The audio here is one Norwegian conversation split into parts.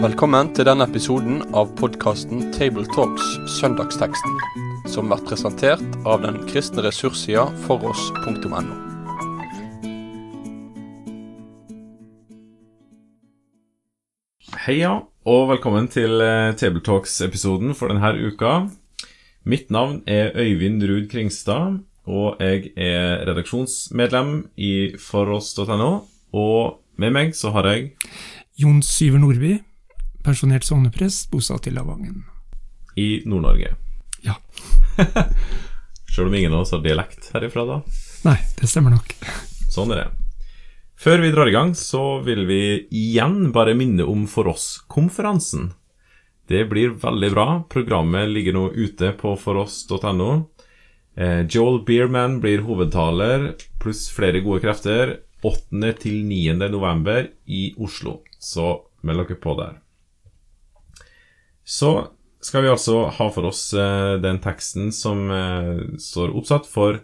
Velkommen til denne episoden av podkasten Tabletalks Søndagsteksten, som blir presentert av den kristne ressurssida foross.no. Heia, og velkommen til eh, Tabletalks-episoden for denne uka. Mitt navn er Øyvind Ruud Kringstad, og jeg er redaksjonsmedlem i foross.no. Og med meg så har jeg Jon Syver Nordby, pensjonert sogneprest, bosatt i Lavangen. i Nord-Norge. Ja. Sjøl om ingen av oss har dialekt herifra, da. Nei, det stemmer nok. Sånn er det. Før vi drar i gang, så vil vi igjen bare minne om For oss-konferansen. Det blir veldig bra. Programmet ligger nå ute på foross.no. Eh, Joel Beerman blir hovedtaler, pluss flere gode krefter. 8. til 9. november i Oslo. Så meld dere på der. Så skal vi altså ha for oss eh, den teksten som eh, står oppsatt for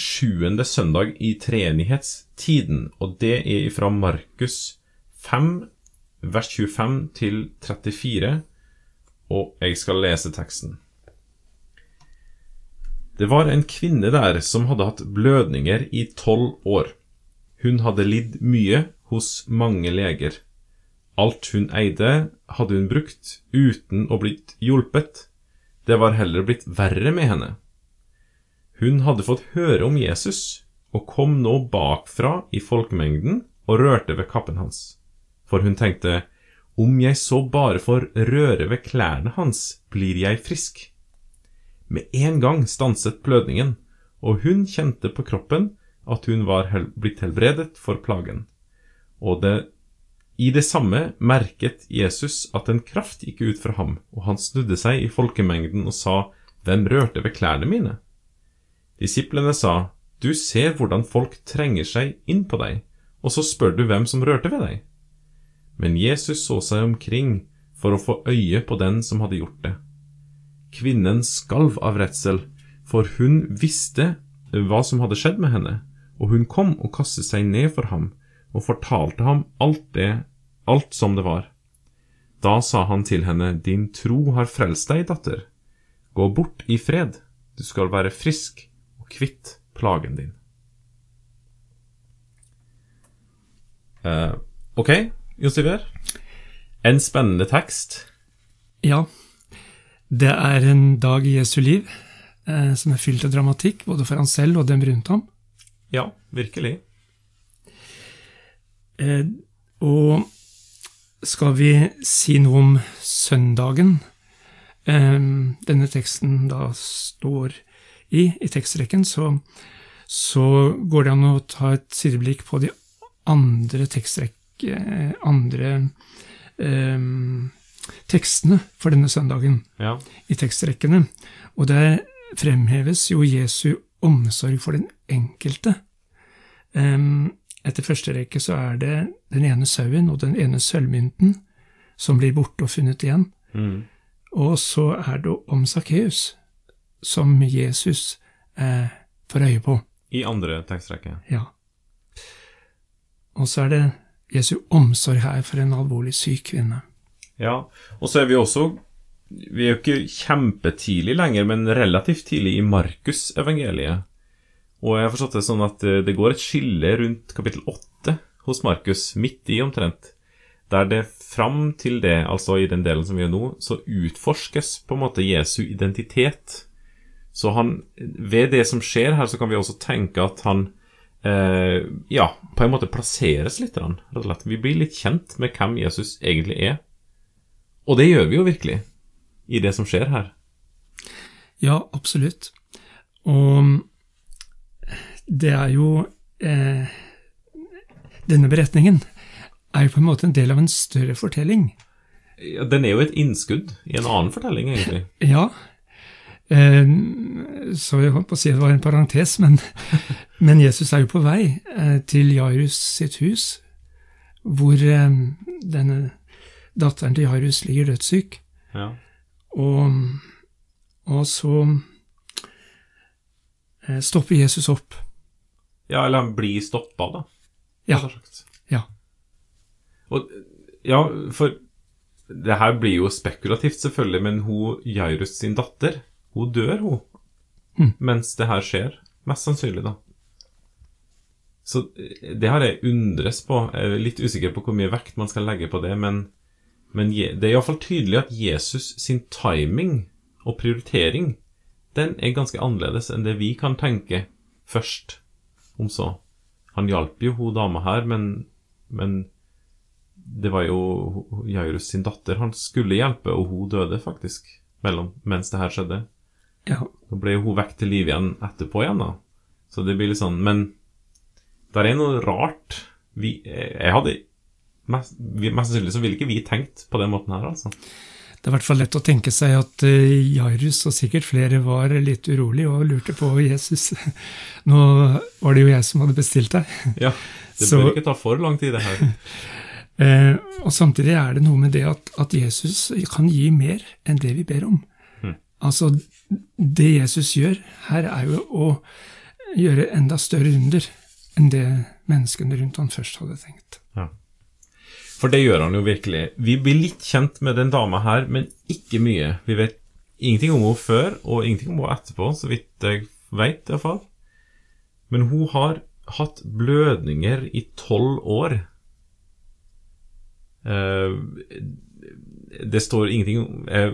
sjuende søndag i treenighetstiden, og det er fra Markus 5, vers 25 til 34, og jeg skal lese teksten. Det var en kvinne der som hadde hatt blødninger i tolv år. Hun hadde lidd mye hos mange leger. Alt hun eide, hadde hun brukt uten å blitt hjulpet. Det var heller blitt verre med henne. Hun hadde fått høre om Jesus og kom nå bakfra i folkemengden og rørte ved kappen hans. For hun tenkte, om jeg så bare får røre ved klærne hans, blir jeg frisk. Med en gang stanset blødningen, og hun kjente på kroppen at hun var hel blitt helbredet for plagen. Og det, i det samme merket Jesus at en kraft gikk ut fra ham, og han snudde seg i folkemengden og sa, Hvem rørte ved klærne mine? Disiplene sa, Du ser hvordan folk trenger seg inn på deg, og så spør du hvem som rørte ved deg. Men Jesus så seg omkring for å få øye på den som hadde gjort det. Kvinnen skalv av redsel, for hun visste hva som hadde skjedd med henne, og hun kom og kastet seg ned for ham og fortalte ham alt det, alt som det var. Da sa han til henne, Din tro har frelst deg, datter. Gå bort i fred, du skal være frisk og kvitt plagen din. Uh, ok, Josiver. En spennende tekst. Ja, det er en dag i Jesu liv eh, som er fylt av dramatikk, både for han selv og dem rundt ham. Ja, virkelig. Eh, og skal vi si noe om søndagen eh, denne teksten da står i, i tekstrekken, så, så går det an å ta et sideblikk på de andre tekstrekk, eh, andre eh, tekstene for denne søndagen Ja. i tekstrekkene. Og der fremheves jo Jesu omsorg for den enkelte. Um, etter første rekke så er det den ene sauen og den ene sølvmynten som blir borte og funnet igjen. Mm. Og så er det om Sakkeus, som Jesus eh, får øye på. I andre tekstrekke. Ja. Og så er det Jesu omsorg her for en alvorlig syk kvinne. Ja, og så er vi også Vi er jo ikke kjempetidlig lenger, men relativt tidlig i Markus-evangeliet. Og jeg har forstått det sånn at eh, det går et skille rundt kapittel 8 hos Markus, midt i omtrent, der det fram til det, altså i den delen som vi gjør nå, så utforskes på en måte Jesu identitet. Så han, ved det som skjer her, så kan vi også tenke at han eh, ja, på en måte plasseres litt. Rett og slett. Vi blir litt kjent med hvem Jesus egentlig er. Og det gjør vi jo virkelig i det som skjer her. Ja, absolutt. Og det er jo eh, Denne beretningen er jo på en måte en del av en større fortelling. Ja, Den er jo et innskudd i en annen fortelling, egentlig. Ja. Eh, så jeg holdt på å si det var en parentes, men, men Jesus er jo på vei eh, til Jairus sitt hus, hvor eh, denne datteren til Jairus ligger dødssyk. Ja. Og, og så eh, stopper Jesus opp Ja, eller han blir stoppa, da. Ja. Ja. Og, ja, for det her blir jo spekulativt, selvfølgelig, men hun Jairus sin datter, hun dør, hun, Mm. mens det her skjer. Mest sannsynlig, da. Så eh, det har jeg undres på. Jeg er litt usikker på hvor mye vekt man skal legge på det, men, men det er iallfall tydelig at Jesus sin timing og prioritering, den er ganske annerledes enn det vi kan tenke først, om så. Han hjalp jo hun dama her, men, men det var jo Jairus sin datter han skulle hjelpe, og hun døde faktisk mellom, mens det her skjedde. Ja. Da ble jo hun vekk til liv igjen etterpå igjen, da. Så det blir litt sånn Men der er noe rart. Vi, jeg hadde Mest, mest sannsynlig så ville ikke vi tenkt på den måten her, altså. Det er i hvert fall lett å tenke seg at eh, Jairus og sikkert flere var litt urolig og lurte på Jesus. Nå var det jo jeg som hadde bestilt deg. Ja, Det Så- bør ikke ta for lang tid, det her. Eh, og samtidig er det noe med det at, at Jesus kan gi mer enn det vi ber om. Mhm. Altså, det Jesus gjør her, er jo å gjøre enda større under enn det menneskene rundt han først hadde tenkt. For det gjør han jo virkelig. Vi blir litt kjent med den dama her, men ikke mye. Vi vet ingenting om henne før, og ingenting om henne etterpå, så vidt jeg veit iallfall. Men hun har hatt blødninger i tolv år. Eh, det står ingenting eh,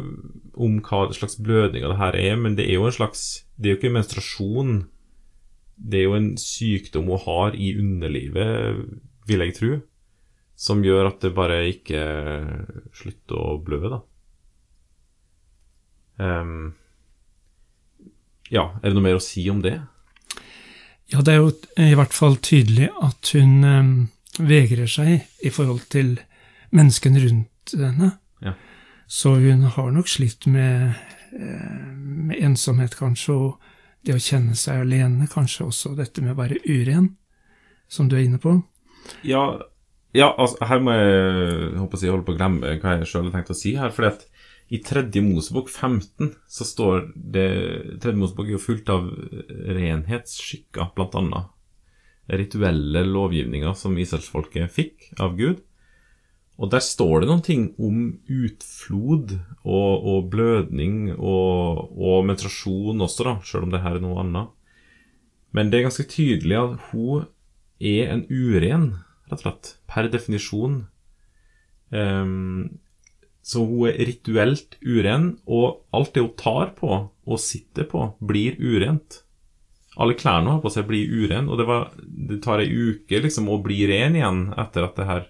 om hva slags blødninger det her er, men det er jo en slags Det er jo ikke menstruasjon. Det er jo en sykdom hun har i underlivet, vil jeg tro som gjør at det bare ikke slutter å blø, da. Um, ja, er det noe mer å si om det? Ja, det er jo i hvert fall tydelig at hun um, vegrer seg i forhold til menneskene rundt henne. Ja. Så hun har nok slitt med, eh, med ensomhet, kanskje, og det å kjenne seg alene, kanskje også dette med å være uren, som du er inne på. Ja, ja altså, her må jeg håper å holde på å glemme hva jeg sjøl har tenkt å si her. fordi at i tredje Mosebok 15 så står det Tredje Mosebok er jo fullt av renhetsskikker, blant annet. Rituelle lovgivninger som israelsfolket fikk av Gud. Og der står det noen ting om utflod og, og blødning og, og menstruasjon også, da, sjøl om det her er noe annet. Men det er ganske tydelig at hun er en uren, rett og slett, per definisjon. Um, så hun er rituelt uren, og alt det hun tar på og sitter på, blir urent. Alle klærne hun har på seg, blir uren, og det, var, det tar ei uke liksom å bli ren igjen etter at det her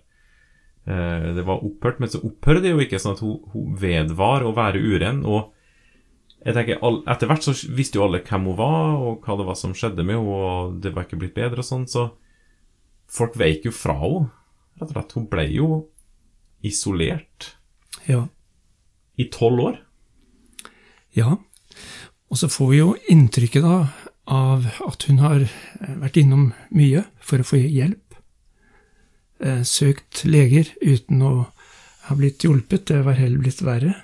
eh, det var opphørt. Men så opphører det jo ikke, sånn at hun, hun vedvar å være uren. og jeg tenker, Etter hvert så visste jo alle hvem hun var, og hva det var som skjedde med henne, og det var ikke blitt bedre og sånn, så folk veik jo fra henne, rett og slett. Hun ble jo isolert Ja. i tolv år. Ja, og så får vi jo inntrykket da av at hun har eh, vært innom mye for å få hjelp. Eh, søkt leger uten å ha blitt hjulpet, det var heller blitt verre.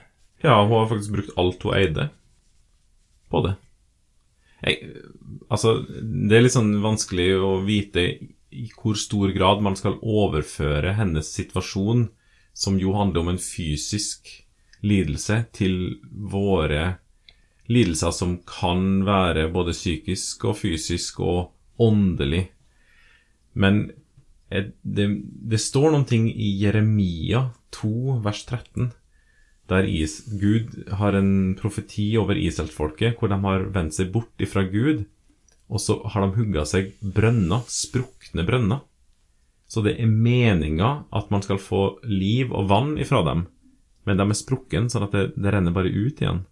Ja, hun har faktisk brukt alt hun eide på det. Jeg, altså, det er litt sånn vanskelig å vite i hvor stor grad man skal overføre hennes situasjon, som jo handler om en fysisk lidelse, til våre lidelser som kan være både psykisk og fysisk og åndelig. Men eh, det, det står noen ting i Jeremia 2, vers 13, der Gud har en profeti over Israelsfolket, hvor de har vendt seg bort ifra Gud, og så har de hugga seg brønner, sprukne brønner. Så det er meninga at man skal få liv og vann ifra dem, men de er sprukken, sånn at det, det renner bare ut igjen.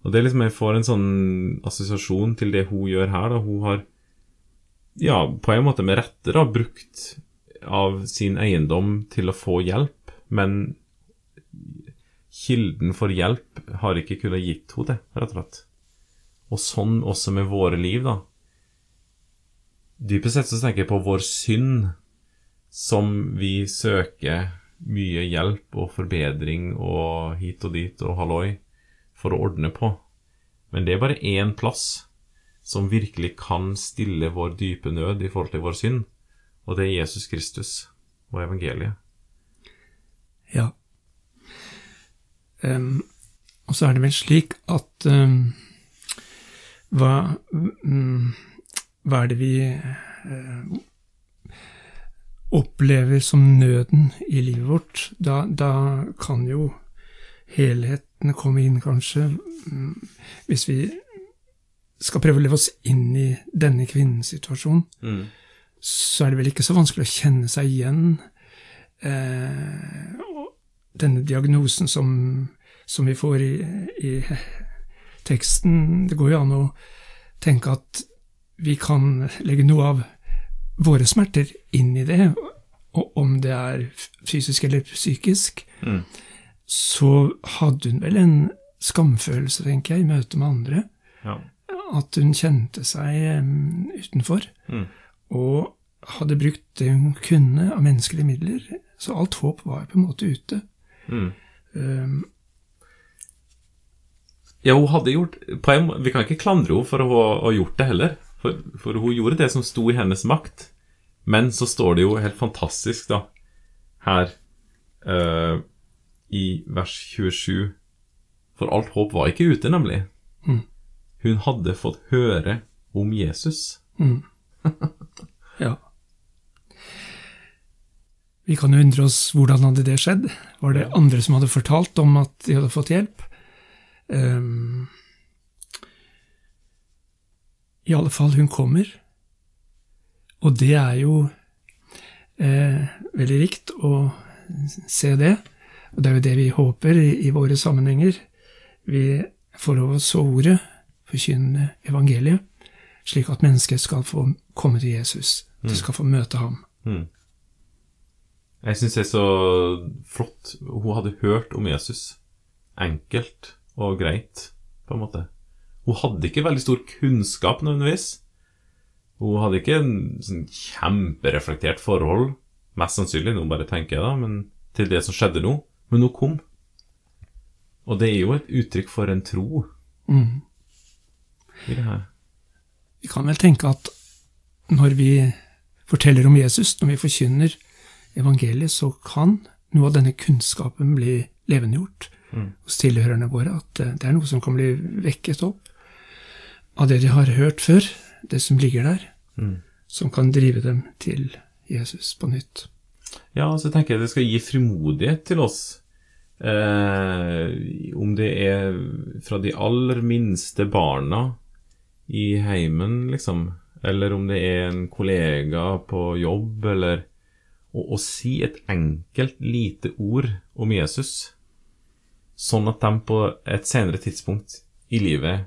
Og det er liksom Jeg får en sånn assosiasjon til det hun gjør her. da Hun har, ja, på en måte med rette, da, brukt av sin eiendom til å få hjelp, men kilden for hjelp har ikke kunnet gitt henne det, rett og slett. Og sånn også med våre liv, da. Dypest sett så tenker jeg på vår synd, som vi søker mye hjelp og forbedring og hit og dit og halloi for å ordne på. Men det er bare én plass som virkelig kan stille vår dype nød i forhold til vår synd, og det er Jesus Kristus og evangeliet. Ja. Um, og så er det vel slik at um, hva, mm, hva er det vi eh, opplever som nøden i livet vårt? Da, da kan jo helhetene komme inn, kanskje, mm, hvis vi skal prøve å leve oss inn i denne kvinnens situasjon Mm. så er det vel ikke så vanskelig å kjenne seg igjen eh, og denne diagnosen som, som vi får i, i teksten. Det går jo an å tenke at vi kan legge noe av våre smerter inn i det, og om det er fysisk eller psykisk, Mm. så hadde hun vel en skamfølelse, tenker jeg, i møte med andre. Ja. At hun kjente seg um, utenfor Mm. og hadde brukt det hun kunne av menneskelige midler, så alt håp var på en måte ute. Mm. Um, Ja, hun hadde gjort Vi kan ikke klandre henne for å ha gjort det heller. For, for hun gjorde det som sto i hennes makt. Men så står det jo helt fantastisk, da, her uh, i vers 27 For alt håp var ikke ute, nemlig. Mm. Hun hadde fått høre om Jesus. mm. ja. Vi kan jo undre oss hvordan hadde det skjedd. Var det andre som hadde fortalt om at de hadde fått hjelp? Um, I alle fall, hun kommer. Og det er jo eh, veldig rikt å se det. Og det er jo det vi håper i, i våre sammenhenger. Vi får lov å så ordet, forkynne evangeliet, slik at mennesket skal få komme til Jesus. De skal få møte ham. Mm. Jeg syns det er så flott. Hun hadde hørt om Jesus. Enkelt og greit, på en måte. Hun hadde ikke veldig stor kunnskap nødvendigvis. Hun hadde ikke en sånn kjempereflektert forhold, mest sannsynlig, nå bare tenker jeg da, men til det som skjedde nå. Men hun kom. Og det er jo et uttrykk for en tro Mm. i det her. Vi kan vel tenke at når vi forteller om Jesus, når vi forkynner evangeliet, så kan noe av denne kunnskapen bli levendegjort Mm. hos tilhørerne våre. At eh, det er noe som kan bli vekket opp av det de har hørt før, det som ligger der, Mm. som kan drive dem til Jesus på nytt. Ja, så tenker jeg det skal gi frimodighet til oss. Eh, om det er fra de aller minste barna i heimen, liksom, eller om det er en kollega på jobb, eller å, å si et enkelt, lite ord om Jesus, sånn at de på et senere tidspunkt i livet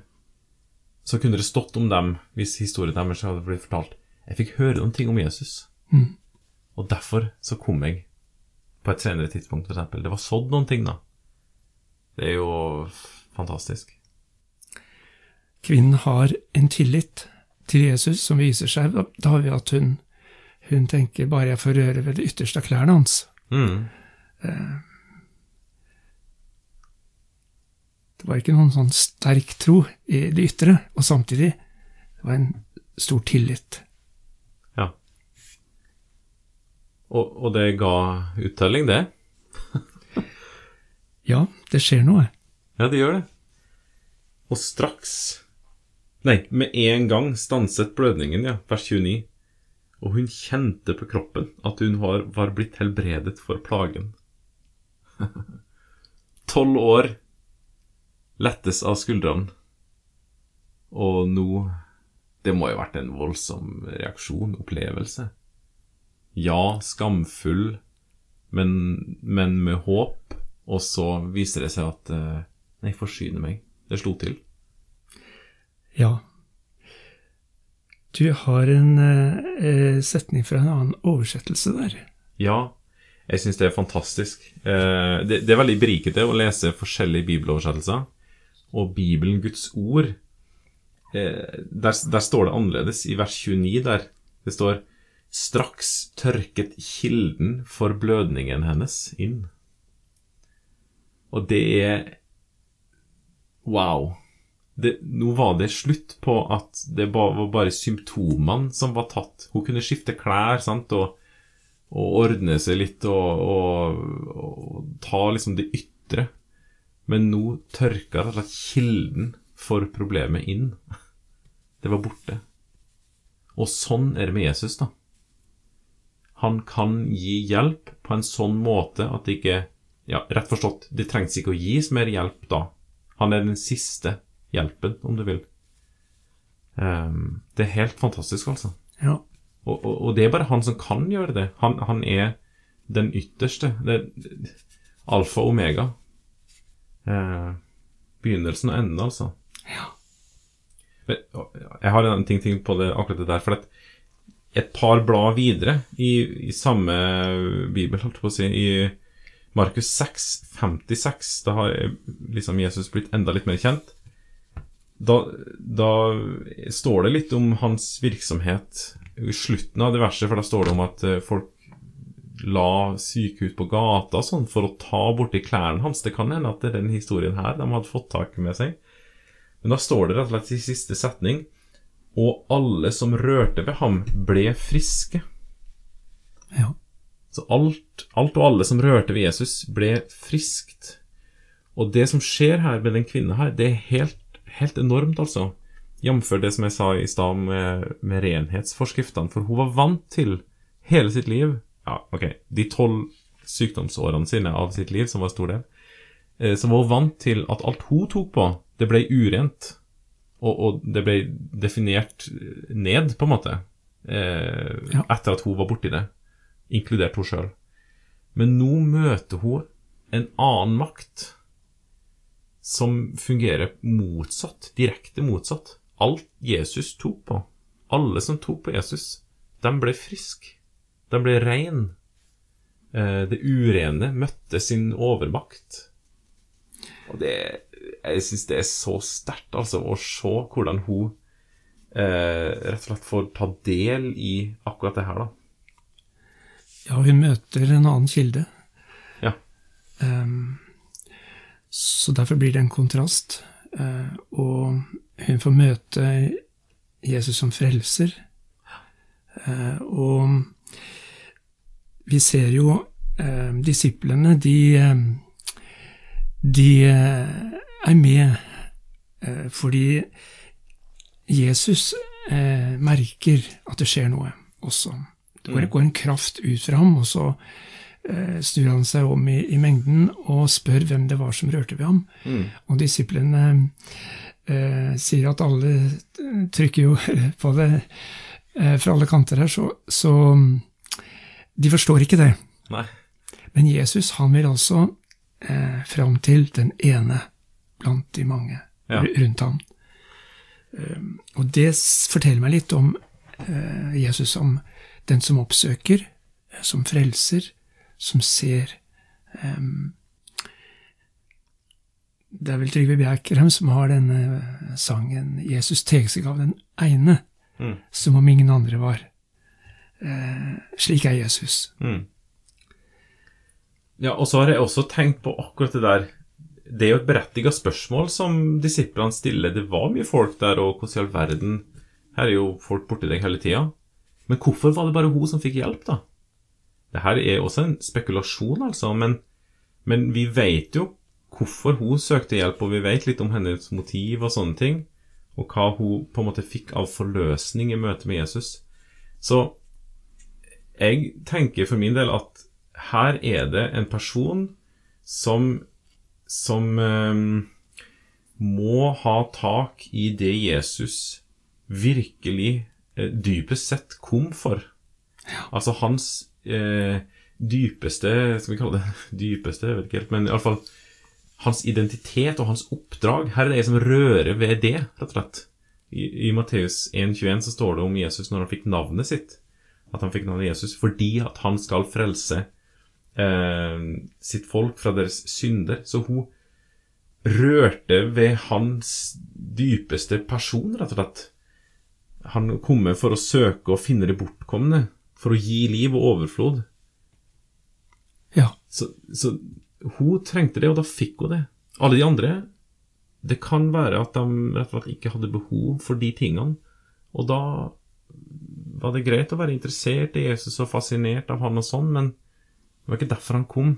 så kunne det stått om dem hvis historien deres hadde blitt fortalt. Jeg fikk høre noen ting om Jesus. Mm. Og derfor så kom jeg på et senere tidspunkt, eksempel. Det var sådd noen ting, da. Det er jo fantastisk. Kvinnen har en tillit til Jesus som viser seg da- ved at hun, hun tenker bare jeg får røre ved det ytterste av klærne hans. Mm. Det var ikke noen sånn sterk tro i det ytre, og samtidig det var en stor tillit. Ja. Og, og det ga uttelling, det. Ja, det skjer noe. Ja, det gjør det. Og straks Nei, med en gang stanset blødningen, ja, vers 29. Og hun kjente på kroppen at hun var, var blitt helbredet for plagen. Tolv år lettes av skuldrene. Og nå Det må jo ha vært en voldsom reaksjon, opplevelse. Ja, skamfull, men, men med håp. Og så viser det seg at eh, Nei, forsyne meg. Det slo til. Ja. Du har en eh, setning fra en annen oversettelse der. Ja, jeg syns det er fantastisk. Eh, det, det er veldig berikende å lese forskjellige bibeloversettelser. Og Bibelen, Guds ord, eh, der, der står det annerledes. I vers 29 der det står Straks tørket kilden for blødningen hennes inn. Og det er Wow. det, nå var det slutt på at det ba, var bare symptomene som var tatt. Hun kunne skifte klær sant, og, og ordne seg litt og, og, og ta liksom det ytre. Men nå tørka rett og slett kilden for problemet inn. Det var borte. Og sånn er det med Jesus, da. Han kan gi hjelp på en sånn måte at det ikke Ja, rett forstått, det trengs ikke å gis mer hjelp da. Han er den siste hjelpen, om du vil. Um, det er helt fantastisk, altså. Ja. Og, og, og, det er bare han som kan gjøre det. Han, han er den ytterste. Det er alfa og omega. Uh, begynnelsen og enden, altså. Ja. Jeg har en ting, ting på det, akkurat det der. For at et par blad videre i, i samme bibel, holdt jeg på å si, i Markus 6, 56, da har liksom Jesus blitt enda litt mer kjent. Da, da, står det litt om hans virksomhet i slutten av det verset, for da står det om at eh, folk la syke ut på gata sånn for å ta borti klærne hans. Det kan hende at det er den historien her de hadde fått tak med seg. Men da står det rett og slett i siste setning og alle som rørte ved ham, ble friske. Ja. Så alt, alt, og alle som rørte ved Jesus, ble friskt. Og det som skjer her med den kvinnen her, det er helt, helt enormt, altså. Jf. det som jeg sa i stad med, med renhetsforskriftene. For hun var vant til hele sitt liv Ja, ok, de tolv sykdomsårene sine av sitt liv, som var stor del. Eh, så var hun vant til at alt hun tok på, det ble urent. Og, og, det ble definert ned, på en måte, eh, ja. etter at hun var borti det, inkludert hun sjøl. Men nå møter hun en annen makt som fungerer motsatt, direkte motsatt. Alt Jesus tok på, alle som tok på Jesus, de ble friske. De ble rein. Eh, det urene møtte sin overmakt. Og det jeg syns det er så sterkt altså, å se hvordan hun eh, rett og slett får ta del i akkurat det her, da. Ja, hun møter en annen kilde. Ja. Um, så derfor blir det en kontrast. Uh, og hun får møte Jesus som frelser. Uh, og vi ser jo eh, disiplene, de de er med eh, fordi Jesus eh, merker at det skjer noe også. Det går, mm. går, en kraft ut fra ham, og så eh, snur han seg om i, i, mengden og spør hvem det var som rørte ved ham. Mm. Og disiplene eh, sier at alle trykker jo på det eh, fra alle kanter her, så, så de forstår ikke det. Nei. Men Jesus han vil altså eh, fram til den ene blant de mange ja. rundt ham. Ehm, og det forteller meg litt om eh, Jesus som den som oppsøker, eh, som frelser, som ser um, Det er vel Trygve Bjerkrheim som har denne sangen 'Jesus teg seg av den ene', mm. som om ingen andre var. Uh, slik er Jesus. Mm. Ja, og så har jeg også tenkt på akkurat det der det er jo et berettiget spørsmål som disiplene stiller. Det var mye folk der, og hvordan i all verden Her er jo folk borti deg hele tida. Men hvorfor var det bare hun som fikk hjelp, da? Det her er også en spekulasjon, altså, men, men vi vet jo hvorfor hun søkte hjelp, og vi vet litt om hennes motiv og sånne ting, og hva hun på en måte fikk av forløsning i møte med Jesus. Så jeg tenker for min del at her er det en person som som um, må ha tak i det Jesus virkelig eh, dypest sett kom for. Altså hans eh, dypeste Skal vi kalle det dypeste? Jeg vet ikke helt, men iallfall hans identitet og hans oppdrag. Her er det som rører ved det, rett og slett. I, i Matteus 1,21 så står det om Jesus når han fikk navnet sitt. At han fikk navnet Jesus fordi at han skal frelse eh, sitt folk fra deres synder. Så hun rørte ved hans dypeste person, rett og slett. Han kommer for å søke og finne det bortkomne, for å gi liv og overflod. Ja. Så, så hun trengte det, og da fikk hun det. Alle de andre det kan være at de rett og slett ikke hadde behov for de tingene. Og da var det greit å være interessert i Jesus og fascinert av han og sånn, men det var ikke derfor han kom.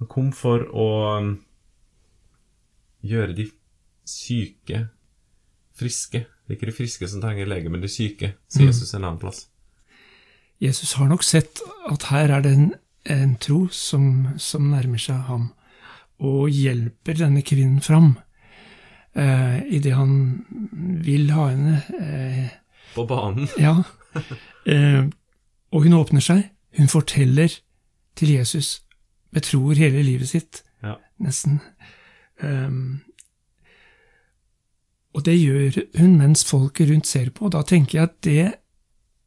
Han kom for å um, gjøre de syke friske. Det er ikke de friske som trenger lege, men de syke, sier Jesus en annen plass. Jesus har nok sett at her er det en, en tro som, som, nærmer seg ham, og hjelper denne kvinnen fram eh, idet han vil ha henne eh, På banen? ja. Eh, og hun åpner seg. Hun forteller til Jesus, betror hele livet sitt, Ja. nesten. Um, og det gjør hun mens folket rundt ser på. og Da tenker jeg at det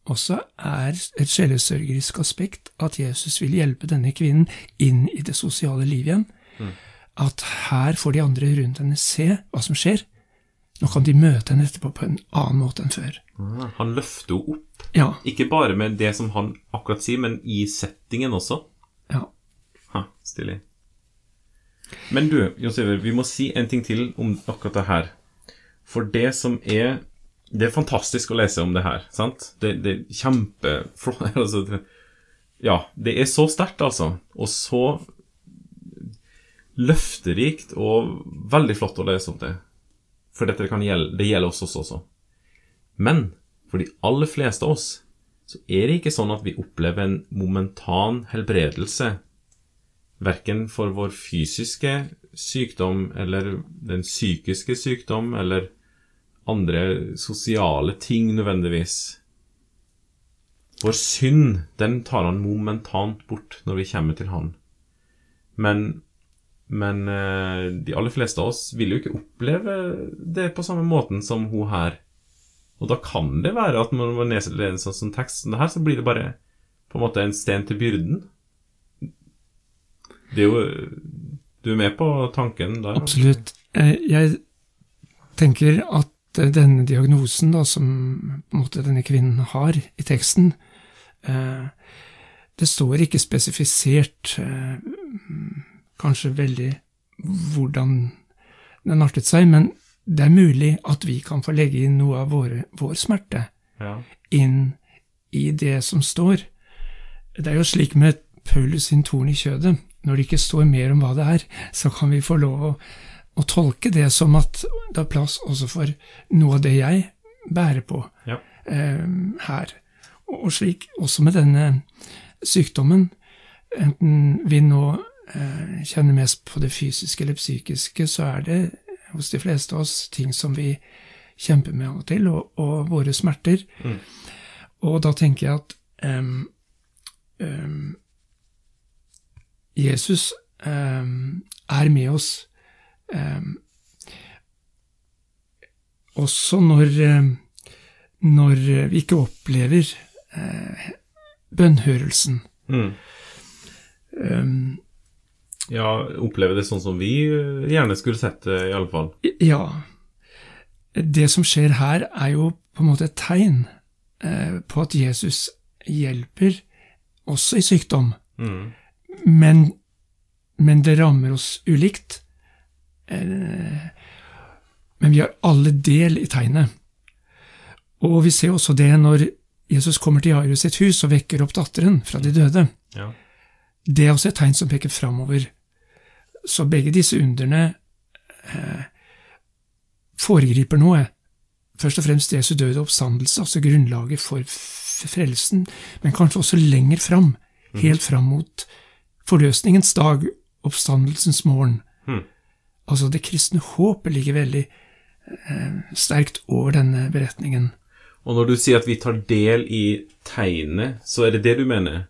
også er et sjelesørgerisk aspekt, at Jesus vil hjelpe denne kvinnen inn i det sosiale livet igjen. At her får de andre rundt henne se hva som skjer. Nå kan de møte henne etterpå på en annen måte enn før. Ah, Han løfter henne opp. Ja, Ikke bare med det som han akkurat sier, men i settingen også. ja. Ha, stilig. Men du, Jon Iver, vi må si en ting til om akkurat det her. For det som er Det er fantastisk å lese om det her, sant? Det, det er kjempeflott altså, Ja, det er så sterkt, altså. Og så løfterikt og veldig flott å lese om det. For dette kan gjelde, det gjelder oss også. Men for de aller fleste av oss så er det ikke sånn at vi opplever en momentan helbredelse verken for vår fysiske sykdom eller den psykiske sykdom eller andre sosiale ting nødvendigvis. Vår synd, den tar han momentant bort når vi kommer til han. Men, men eh, de aller fleste av oss vil jo ikke oppleve det på samme måten som hun her. Og da kan det være at når man leser en sånn sånn tekst som det her, så blir det bare på en måte en sten til byrden. Det er jo Du er med på tanken der? Absolutt. Eh, Jeg tenker at eh, denne diagnosen da, som på en måte denne kvinnen har i teksten, det står ikke spesifisert kanskje veldig hvordan den artet seg, men det er mulig at vi kan få legge inn noe av våre, vår smerte Ja. inn i det som står. Det er jo slik med Paulus sin torn i kjødet. Når det ikke står mer om hva det er, så kan vi få lov å, å tolke det som at det er plass også for noe av det jeg bærer på Ja. eh, her. Og, og slik også med denne sykdommen, enten vi nå kjenner mest på det fysiske eller psykiske, så er det hos de fleste av oss ting som vi kjemper med av og til, og, og våre smerter. Mm. Og da tenker jeg at um, um, Jesus um, er med oss også når, når vi ikke opplever uh, bønnhørelsen. Mm. Ja, opplever det sånn som vi eh, gjerne skulle sett det, i alle fall. Ja, det som skjer her er jo på en måte et tegn eh, på at Jesus hjelper også i sykdom, Mm. men, men det rammer oss ulikt. Eh, men vi har alle del i tegnet. Og vi ser også det når Jesus kommer til Jairus sitt hus og vekker opp datteren fra de døde. Ja. Det er også et tegn som peker framover. Så begge disse underne eh, foregriper noe. Først og fremst Jesu døde oppstandelse, altså grunnlaget for frelsen, men kanskje også lenger fram, helt fram mot forløsningens dag, oppstandelsens morgen. Mm. Altså det kristne håpet ligger veldig eh, sterkt over denne beretningen. Og når du sier at vi tar del i tegnet, så er det det du mener?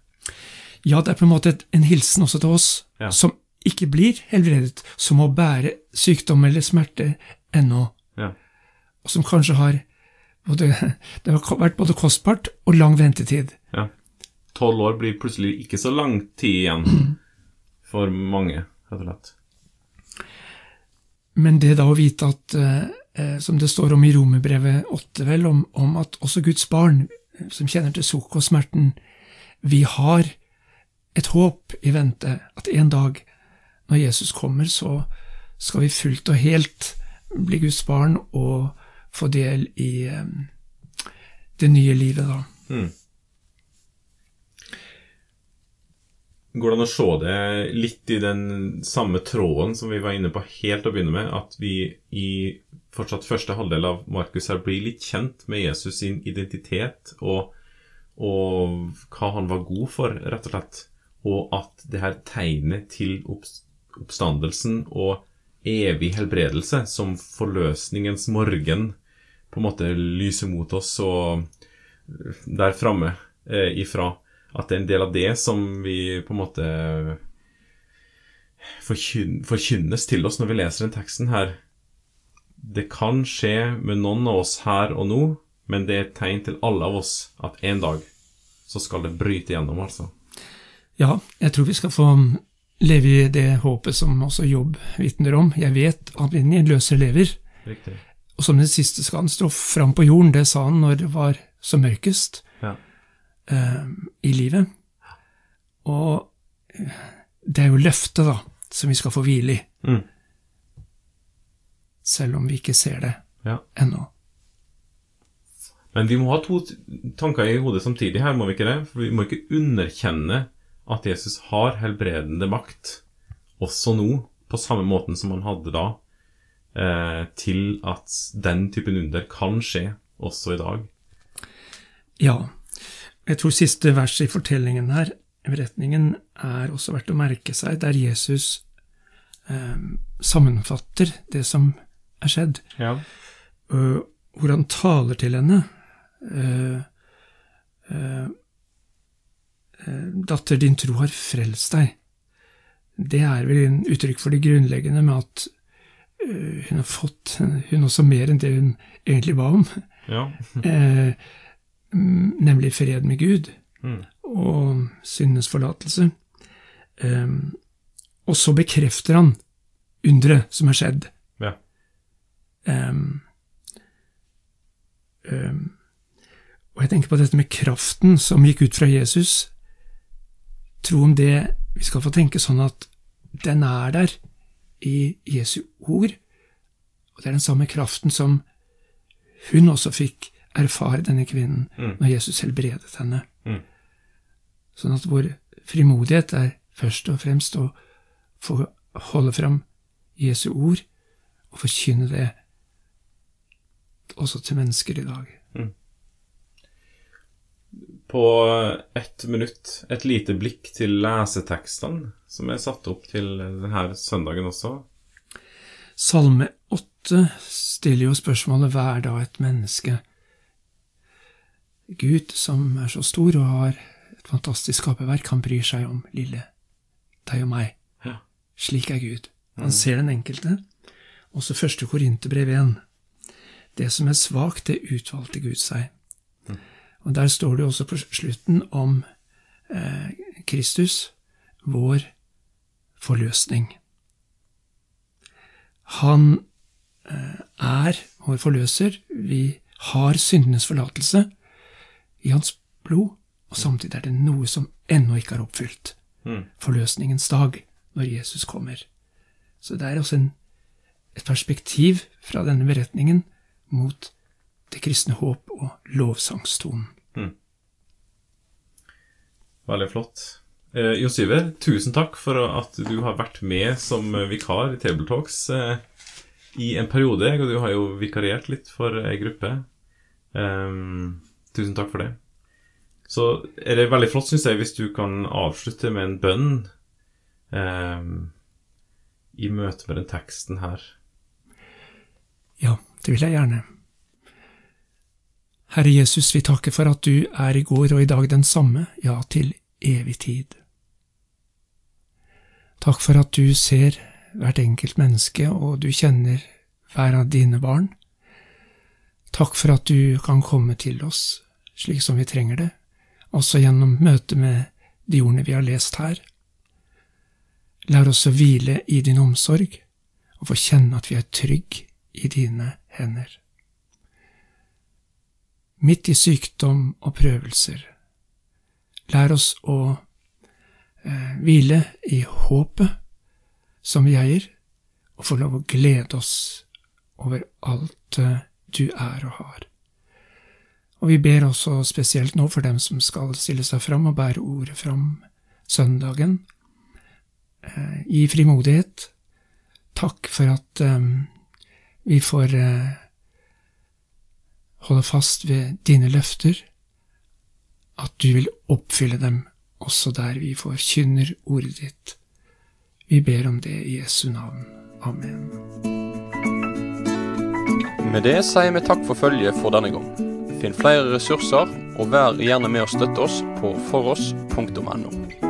Ja, det er på en måte en hilsen også til oss, Ja. som ikke blir helbredet, som må bære sykdom eller smerte ennå, Ja. og som kanskje har både, Det har vært både kostbart og lang ventetid. ja. Tolv år blir plutselig ikke så lang tid igjen for mange, rett og slett. Men det da å vite at, eh, eh, som det står om i Romerbrevet 8, vel, om, om at også Guds barn, eh, som kjenner til sukk og smerten, vi har et håp i vente, at en dag, når Jesus kommer, så skal vi fullt og helt bli Guds barn og få del i eh, det nye livet, da. Mm. Går det an å se det litt i den samme tråden som vi var inne på helt å begynne med, at vi i fortsatt første halvdel av Markus her blir litt kjent med Jesus sin identitet og, og hva han var god for, rett og slett, og at det her tegnet til oppstandelsen og evig helbredelse som forløsningens morgen på en måte lyser mot oss og der framme eh, ifra at det er en del av det som vi på en måte forkynnes til oss når vi leser den teksten her. Det kan skje med noen av oss her og nå, men det er et tegn til alle av oss at en dag så skal det bryte gjennom, altså. Ja, jeg tror vi skal få leve i det håpet som også Jobb vitner om. Jeg vet at min løser lever. Riktig. Og som den siste skal han stå fram på jorden. Det sa han når det var som mørkest eh, i livet. Og eh, det er jo løftet, da, som vi skal få hvile i. Mm. Selv om vi ikke ser det Ja. ennå. Men vi må ha to tanker i hodet samtidig her, må vi ikke det? For vi må ikke underkjenne at Jesus har helbredende makt, også nå, på samme måten som han hadde da, eh, til at den typen under kan skje også i dag. Ja, jeg tror siste vers i fortellingen her, beretningen, er også verdt å merke seg, der Jesus eh, sammenfatter det som er skjedd, Ja. uh, hvor han taler til henne. Uh, uh, Datter, din tro har frelst deg. Det er vel en uttrykk for det grunnleggende med at hun har fått hun også mer enn det hun egentlig ba om. Ja. Eh, nemlig fred med Gud Mm. og syndenes forlatelse. Eh, og så bekrefter han underet som er skjedd. Ja. Eh, um, og jeg tenker på dette med kraften som gikk ut fra Jesus. Tro om det Vi skal få tenke sånn at den er der i Jesu ord, og det er den samme kraften som hun også fikk erfare, denne kvinnen, Mm. når Jesus helbredet henne. Mm. Sånn at vår frimodighet er først og fremst å få holde fram Jesu ord og forkynne det også til mennesker i dag. På ett minutt et lite blikk til lesetekstene som er satt opp til denne søndagen også. Salme 8 stiller jo spørsmålet hva er da et menneske? Gud, som er så stor og har et fantastisk skaperverk, han bryr seg om lille deg og meg. Ja. Slik er Gud. Han ser den enkelte. Også første Korinterbrev 1. Det som er svakt, det utvalgte Gud seg. Og der står det også på slutten om eh, Kristus, vår forløsning. Han eh, er vår forløser. Vi har syndenes forlatelse i hans blod, og samtidig er det noe som ennå ikke er oppfylt. Mm. Forløsningens dag, når Jesus kommer. Så det er også en, et perspektiv fra denne beretningen mot det kristne håp og lovsangstonen. Veldig flott. Eh, Jo Syver, tusen takk for at du har vært med som vikar i Table Talks eh, i en periode. Og du har jo vikariert litt for ei gruppe. Eh, tusen takk for det. Så er det veldig flott, syns jeg, hvis du kan avslutte med en bønn eh, i møte med den teksten her. Ja, det vil jeg gjerne. Herre Jesus, vi takker for at du er i går og i dag den samme, ja, til evig tid. Takk for at du ser hvert enkelt menneske, og du kjenner hver av dine barn. Takk for at du kan komme til oss slik som vi trenger det, også gjennom møtet med de ordene vi har lest her. Lær oss å hvile i din omsorg, og få kjenne at vi er trygg i dine hender. Midt i sykdom og prøvelser, lær oss å eh, hvile i håpet som vi eier, og få lov å glede oss over alt eh, du er og har. Og vi ber også spesielt nå for dem som skal stille seg fram og bære ordet fram søndagen, eh, i frimodighet. Takk for at vi får holde fast ved dine løfter, at du vil oppfylle dem også der vi forkynner ordet ditt. Vi ber om det i Jesu navn. Amen. Med det sier vi takk for følget for denne gang. Finn flere ressurser, og vær gjerne med å støtte oss på foross.no.